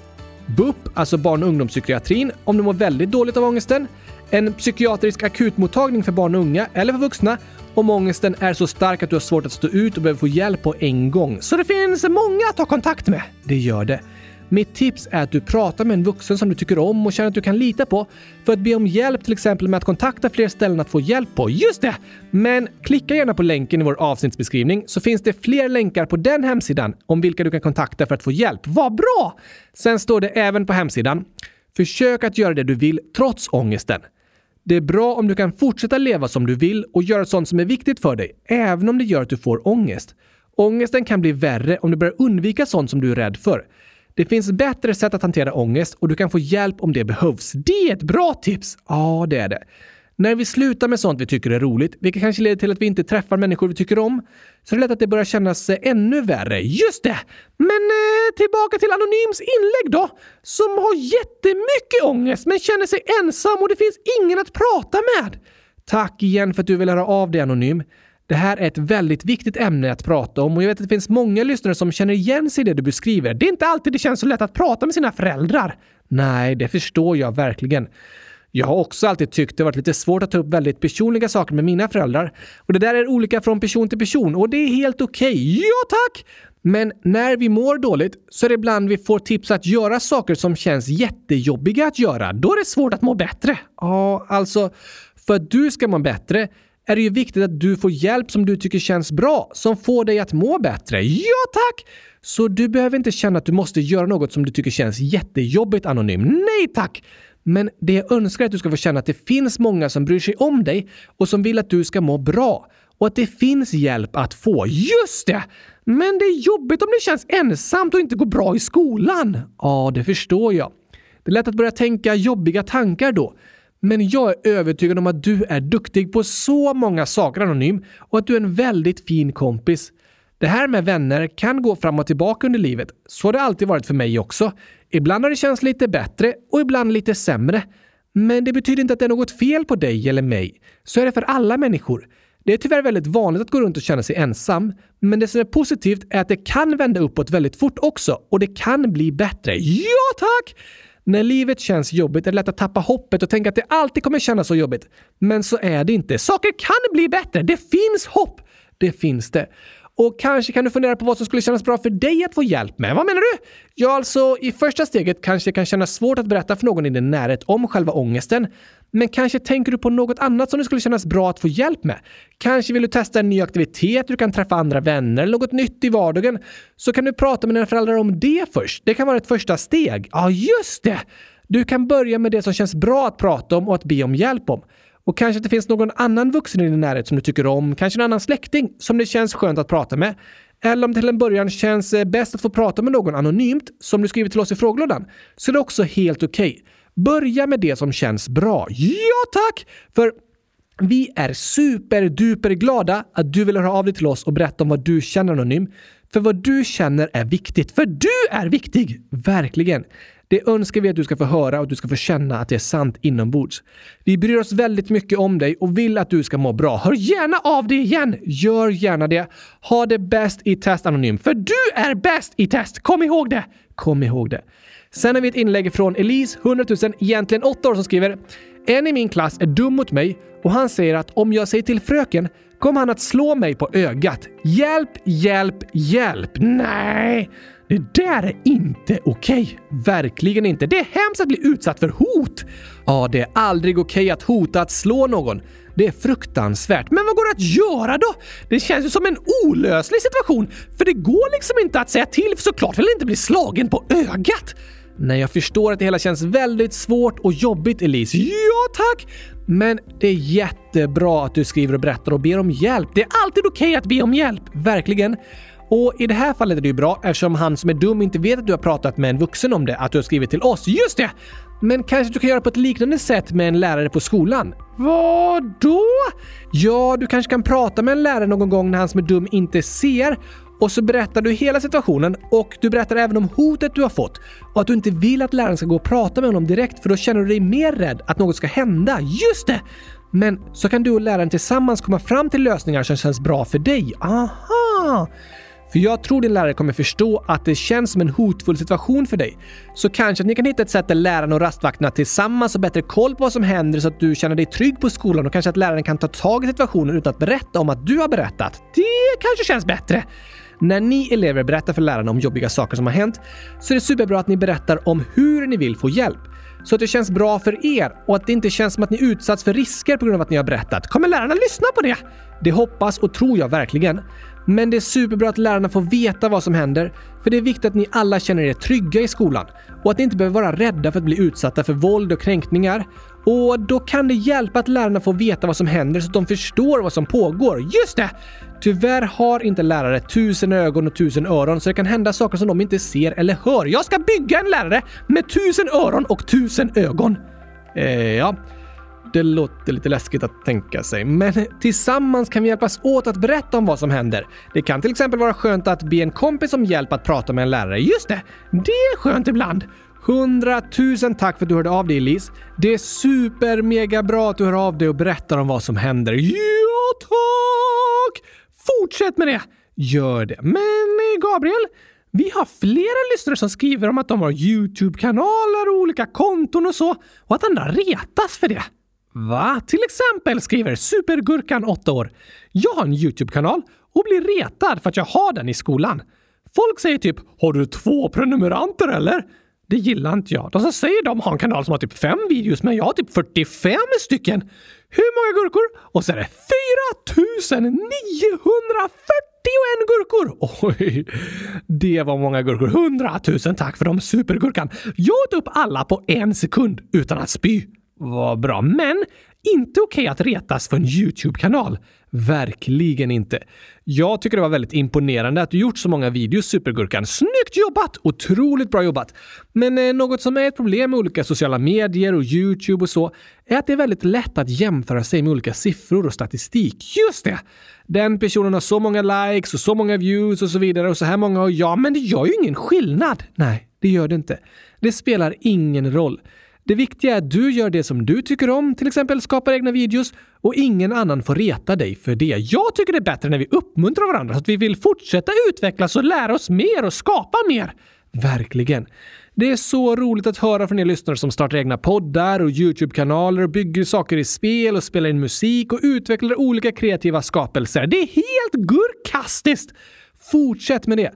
BUP, alltså barn och ungdomspsykiatrin, om du mår väldigt dåligt av ångesten. En psykiatrisk akutmottagning för barn och unga eller för vuxna om ångesten är så stark att du har svårt att stå ut och behöver få hjälp på en gång. Så det finns många att ta kontakt med. Det gör det. Mitt tips är att du pratar med en vuxen som du tycker om och känner att du kan lita på för att be om hjälp till exempel med att kontakta fler ställen att få hjälp på. Just det! Men klicka gärna på länken i vår avsnittsbeskrivning så finns det fler länkar på den hemsidan om vilka du kan kontakta för att få hjälp. Vad bra! Sen står det även på hemsidan Försök att göra det du vill trots ångesten. Det är bra om du kan fortsätta leva som du vill och göra sånt som är viktigt för dig, även om det gör att du får ångest. Ångesten kan bli värre om du börjar undvika sånt som du är rädd för. Det finns bättre sätt att hantera ångest och du kan få hjälp om det behövs. Det är ett bra tips! Ja, det är det. När vi slutar med sånt vi tycker är roligt, vilket kanske leder till att vi inte träffar människor vi tycker om, så är det lätt att det börjar kännas eh, ännu värre. Just det! Men eh, tillbaka till Anonyms inlägg då, som har jättemycket ångest men känner sig ensam och det finns ingen att prata med. Tack igen för att du vill höra av dig Anonym. Det här är ett väldigt viktigt ämne att prata om och jag vet att det finns många lyssnare som känner igen sig i det du beskriver. Det är inte alltid det känns så lätt att prata med sina föräldrar. Nej, det förstår jag verkligen. Jag har också alltid tyckt det varit lite svårt att ta upp väldigt personliga saker med mina föräldrar. Och det där är olika från person till person och det är helt okej. Okay. Ja tack! Men när vi mår dåligt så är det ibland vi får tips att göra saker som känns jättejobbiga att göra. Då är det svårt att må bättre. Ja, alltså för att du ska må bättre är det ju viktigt att du får hjälp som du tycker känns bra, som får dig att må bättre. Ja tack! Så du behöver inte känna att du måste göra något som du tycker känns jättejobbigt anonym. Nej tack! Men det jag önskar är att du ska få känna att det finns många som bryr sig om dig och som vill att du ska må bra. Och att det finns hjälp att få. Just det! Men det är jobbigt om det känns ensamt och inte går bra i skolan. Ja, det förstår jag. Det är lätt att börja tänka jobbiga tankar då. Men jag är övertygad om att du är duktig på så många saker Anonym och att du är en väldigt fin kompis. Det här med vänner kan gå fram och tillbaka under livet. Så har det alltid varit för mig också. Ibland har det känts lite bättre och ibland lite sämre. Men det betyder inte att det är något fel på dig eller mig. Så är det för alla människor. Det är tyvärr väldigt vanligt att gå runt och känna sig ensam, men det som är positivt är att det kan vända uppåt väldigt fort också och det kan bli bättre. Ja tack! När livet känns jobbigt är det lätt att tappa hoppet och tänka att det alltid kommer kännas så jobbigt. Men så är det inte. Saker kan bli bättre. Det finns hopp. Det finns det. Och kanske kan du fundera på vad som skulle kännas bra för dig att få hjälp med. Vad menar du? Ja, alltså i första steget kanske det kan kännas svårt att berätta för någon i din närhet om själva ångesten. Men kanske tänker du på något annat som det skulle kännas bra att få hjälp med. Kanske vill du testa en ny aktivitet, du kan träffa andra vänner eller något nytt i vardagen. Så kan du prata med dina föräldrar om det först. Det kan vara ett första steg. Ja, just det! Du kan börja med det som känns bra att prata om och att be om hjälp om. Och kanske att det finns någon annan vuxen i din närhet som du tycker om, kanske en annan släkting som det känns skönt att prata med. Eller om det till en början känns eh, bäst att få prata med någon anonymt, som du skriver till oss i frågelådan, så är det också helt okej. Okay. Börja med det som känns bra. Ja tack! För vi är superduper glada att du vill höra av dig till oss och berätta om vad du känner anonym. För vad du känner är viktigt. För du är viktig! Verkligen. Det önskar vi att du ska få höra och att du ska få känna att det är sant inombords. Vi bryr oss väldigt mycket om dig och vill att du ska må bra. Hör gärna av dig igen! Gör gärna det. Ha det bäst i test anonym. För du är bäst i test! Kom ihåg det! Kom ihåg det. Sen har vi ett inlägg från Elise, 100 000, egentligen 8 år, som skriver En i min klass är dum mot mig och han säger att om jag säger till fröken kommer han att slå mig på ögat. Hjälp, hjälp, hjälp! Nej! Det där är inte okej. Okay. Verkligen inte. Det är hemskt att bli utsatt för hot. Ja, det är aldrig okej okay att hota att slå någon. Det är fruktansvärt. Men vad går det att göra då? Det känns ju som en olöslig situation. För det går liksom inte att säga till, för såklart vill inte bli slagen på ögat. Nej, jag förstår att det hela känns väldigt svårt och jobbigt, Elise. Ja, tack! Men det är jättebra att du skriver och berättar och ber om hjälp. Det är alltid okej okay att be om hjälp. Verkligen. Och i det här fallet är det ju bra eftersom han som är dum inte vet att du har pratat med en vuxen om det, att du har skrivit till oss. Just det! Men kanske du kan göra på ett liknande sätt med en lärare på skolan? Vad då? Ja, du kanske kan prata med en lärare någon gång när han som är dum inte ser Och så berättar du hela situationen och du berättar även om hotet du har fått och att du inte vill att läraren ska gå och prata med honom direkt för då känner du dig mer rädd att något ska hända. Just det! Men så kan du och läraren tillsammans komma fram till lösningar som känns bra för dig. Aha! För jag tror din lärare kommer förstå att det känns som en hotfull situation för dig. Så kanske att ni kan hitta ett sätt där läraren och rastvakterna tillsammans har bättre koll på vad som händer så att du känner dig trygg på skolan och kanske att läraren kan ta tag i situationen utan att berätta om att du har berättat. Det kanske känns bättre. När ni elever berättar för lärarna om jobbiga saker som har hänt så är det superbra att ni berättar om hur ni vill få hjälp. Så att det känns bra för er och att det inte känns som att ni utsatts för risker på grund av att ni har berättat. Kommer lärarna lyssna på det? Det hoppas och tror jag verkligen. Men det är superbra att lärarna får veta vad som händer, för det är viktigt att ni alla känner er trygga i skolan och att ni inte behöver vara rädda för att bli utsatta för våld och kränkningar. Och då kan det hjälpa att lärarna får veta vad som händer så att de förstår vad som pågår. Just det! Tyvärr har inte lärare tusen ögon och tusen öron så det kan hända saker som de inte ser eller hör. Jag ska bygga en lärare med tusen öron och tusen ögon. Eh, ja. Det låter lite läskigt att tänka sig, men tillsammans kan vi hjälpas åt att berätta om vad som händer. Det kan till exempel vara skönt att be en kompis om hjälp att prata med en lärare. Just det, det är skönt ibland. Hundratusen tack för att du hörde av dig Elise. Det är super mega bra att du hör av dig och berättar om vad som händer. Ja, tack! Fortsätt med det! Gör det. Men eh, Gabriel, vi har flera lyssnare som skriver om att de har Youtube-kanaler och olika konton och så och att andra retas för det. Va? Till exempel skriver Supergurkan 8 år. Jag har en Youtube-kanal och blir retad för att jag har den i skolan. Folk säger typ “Har du två prenumeranter eller?” Det gillar inte jag. De som säger de har en kanal som har typ fem videos, men jag har typ 45 stycken. Hur många gurkor? Och så är det 4941 gurkor! Oj, det var många gurkor. 100 000 tack för dem, supergurkan. Jag åt upp alla på en sekund utan att spy. Vad bra, men inte okej okay att retas för en YouTube-kanal. Verkligen inte. Jag tycker det var väldigt imponerande att du gjort så många videos, Supergurkan. Snyggt jobbat! Otroligt bra jobbat! Men eh, något som är ett problem med olika sociala medier och YouTube och så är att det är väldigt lätt att jämföra sig med olika siffror och statistik. Just det! Den personen har så många likes och så många views och så vidare och så här många och ja, men det gör ju ingen skillnad. Nej, det gör det inte. Det spelar ingen roll. Det viktiga är att du gör det som du tycker om, till exempel skapar egna videos och ingen annan får reta dig för det. Jag tycker det är bättre när vi uppmuntrar varandra så att vi vill fortsätta utvecklas och lära oss mer och skapa mer. Verkligen. Det är så roligt att höra från er lyssnare som startar egna poddar och Youtube-kanaler och bygger saker i spel och spelar in musik och utvecklar olika kreativa skapelser. Det är helt gurkastiskt! Fortsätt med det!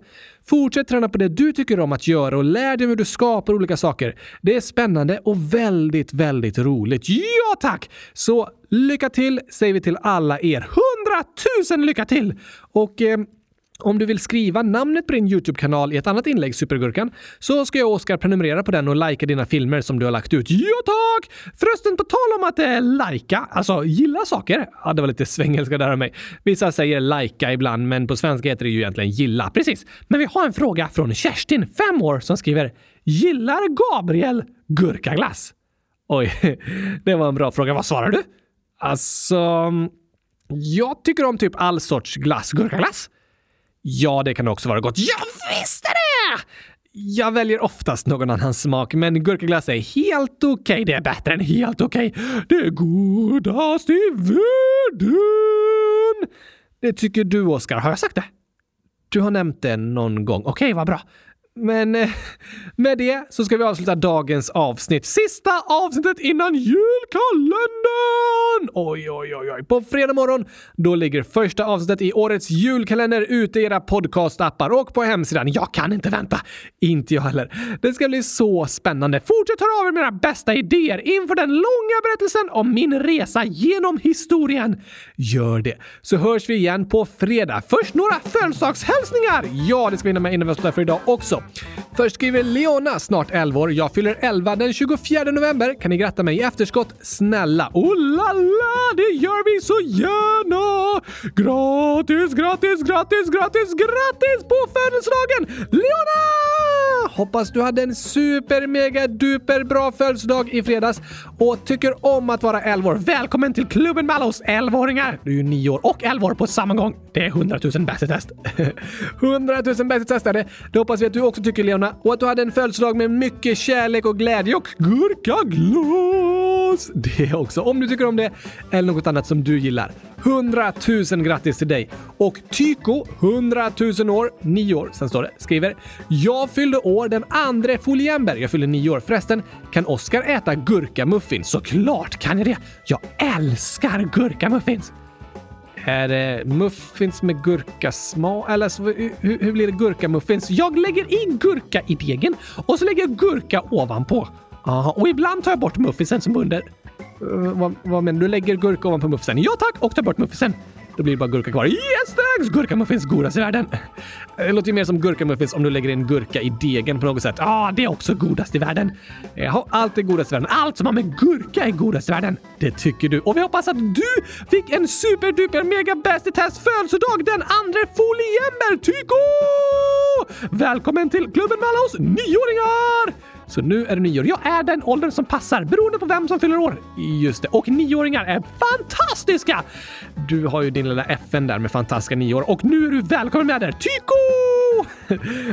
Fortsätt träna på det du tycker om att göra och lär dig hur du skapar olika saker. Det är spännande och väldigt, väldigt roligt. Ja tack! Så lycka till säger vi till alla er. Hundratusen lycka till! Och eh, om du vill skriva namnet på din YouTube-kanal i ett annat inlägg, Supergurkan, så ska jag och Oskar prenumerera på den och likea dina filmer som du har lagt ut. Ja tack! Förresten, på tal om att eh, lajka, alltså gilla saker. Ja, det var lite svengelska där av mig. Vissa säger lajka ibland, men på svenska heter det ju egentligen gilla. Precis. Men vi har en fråga från Kerstin, fem år, som skriver “Gillar Gabriel gurkaglass?” Oj, det var en bra fråga. Vad svarar du? Alltså, mm, jag tycker om typ all sorts glass. Gurkaglass? Ja, det kan också vara gott. Jag visste det! Jag väljer oftast någon annan smak, men gurkaglass är helt okej. Okay. Det är bättre än helt okej. Okay. Det är godast i världen! Det tycker du, Oskar. Har jag sagt det? Du har nämnt det någon gång. Okej, okay, vad bra. Men eh, med det så ska vi avsluta dagens avsnitt. Sista avsnittet innan julkalendern! Oj, oj, oj, oj. På fredag morgon, då ligger första avsnittet i årets julkalender ute i era podcastappar och på hemsidan. Jag kan inte vänta. Inte jag heller. Det ska bli så spännande. Fortsätt höra av er med era bästa idéer inför den långa berättelsen om min resa genom historien. Gör det, så hörs vi igen på fredag. Först några födelsedagshälsningar! Ja, det ska vi hinna med innan vi slutar för idag också. Först skriver Leona, snart 11 år. Jag fyller 11 den 24 november. Kan ni gratta mig i efterskott? Snälla! Oh la la! Det gör vi så gärna! Gratis, gratis, gratis, gratis, gratis på födelsedagen! Leona! Hoppas du hade en super mega duper bra födelsedag i fredags och tycker om att vara 11 år. Välkommen till klubben med alla oss 11-åringar! Du är ju 9 år och 11 år på samma gång. Det är 100 000 bäst i test. 100 000 bäst i test är det. Det hoppas vi att du också tycker Leona och att du hade en födelsedag med mycket kärlek och glädje och gurkaglas! Det också, om du tycker om det eller något annat som du gillar. 100 000 grattis till dig! Och Tyko, 100 000 år, 9 år, sen står det, skriver “Jag fyllde år den andra foliember. Jag fyller nio år. Förresten, kan Oskar äta gurkamuffins?” Såklart kan jag det! Jag älskar gurkamuffins! Är det muffins med gurkasmak? Eller så, hur, hur blir det gurkamuffins? Jag lägger i gurka i degen och så lägger jag gurka ovanpå. Aha, och ibland tar jag bort muffinsen som under. Uh, vad, vad menar du? Du lägger gurka ovanpå muffinsen? Ja tack! Och tar bort muffinsen. Då blir det bara gurka kvar. Yes thanks! Gurkamuffins godast i världen. Det låter ju mer som gurkamuffins om du lägger in gurka i degen på något sätt. Ja, ah, det är också godast i världen. Eh, Jaha, allt är godast i världen. Allt som har med gurka är godast i världen. Det tycker du. Och vi hoppas att du fick en superduper mega bäst i test födelsedag den andra foliember, Tyko! Välkommen till klubben med alla oss nioåringar! Så nu är du nio år. Jag är den åldern som passar beroende på vem som fyller år. Just det. Och nioåringar är fantastiska! Du har ju din lilla FN där med fantastiska nioår och nu är du välkommen med där. Tyko!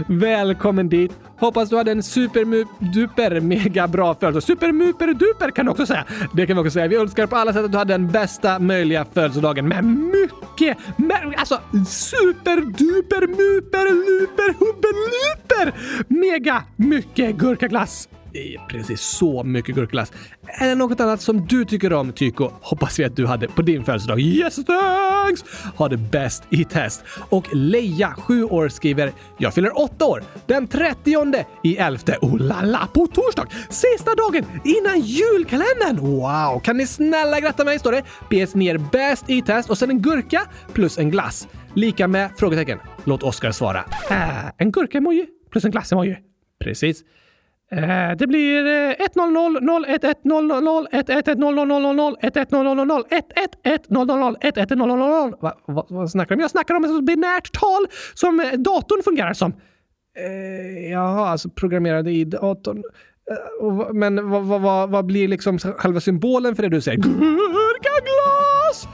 välkommen dit! Hoppas du hade en superduper mega bra födelsedag. Supermuper duper kan du också säga. Det kan vi också säga. Vi önskar på alla sätt att du hade den bästa möjliga födelsedagen med mycket, med, alltså superduper muper luper hubbeluper mega mycket gurkaglass precis så mycket gurkglass. Är det något annat som du tycker om, Tyko? Hoppas vi att du hade på din födelsedag. Yes thanks! Ha det bäst i test. Och Leia, 7 år, skriver “Jag fyller 8 år den 30 i 11. Oh la la, på torsdag! Sista dagen innan julkalendern! Wow! Kan ni snälla gratta mig, står det. PS ner bäst i test och sen en gurka plus en glass. Lika med frågetecken. Låt Oskar svara. Äh, en gurka-emoji plus en glass-emoji. Precis. Eh, det blir 100 011 000 111 000 110 111 111 Vad snackar du om? Jag snackar om ett binärt tal som eh, datorn fungerar som. Eh, jaha, alltså programmerade i datorn. Men vad, vad, vad blir liksom själva symbolen för det du säger? Gurkaglas!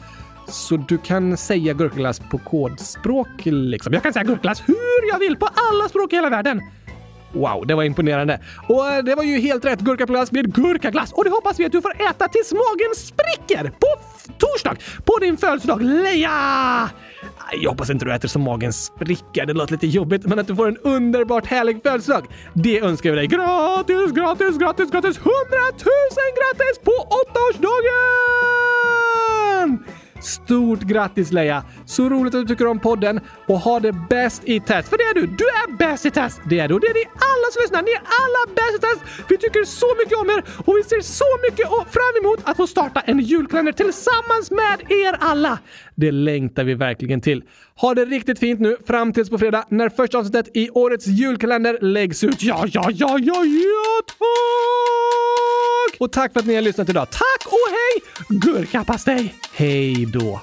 Så du kan säga gurkaglass på kodspråk liksom? Jag kan säga gurkaglass hur jag vill på alla språk i hela världen. Wow, det var imponerande. Och eh, det var ju helt rätt. Gurkaglass med gurkaglass. Och det hoppas vi att du får äta tills magen spricker på torsdag på din födelsedag, Leia! Jag hoppas inte du äter så magen spricker. Det låter lite jobbigt, men att du får en underbart härlig födelsedag. Det önskar vi dig. Gratis, gratis, gratis, gratis! Hundratusen grattis på åttaårsdagen! Stort grattis Leia! Så roligt att du tycker om podden och ha det bäst i test. För det är du! Du är bäst i test! Det är du det är ni alla som lyssnar. Ni är alla bäst i test! Vi tycker så mycket om er och vi ser så mycket fram emot att få starta en julkalender tillsammans med er alla. Det längtar vi verkligen till. Ha det riktigt fint nu fram tills på fredag när första avsnittet i årets julkalender läggs ut. Ja, ja, ja, ja, ja, tack! Och tack för att ni har lyssnat idag. Tack och hej! Gurkapastej! Hej då!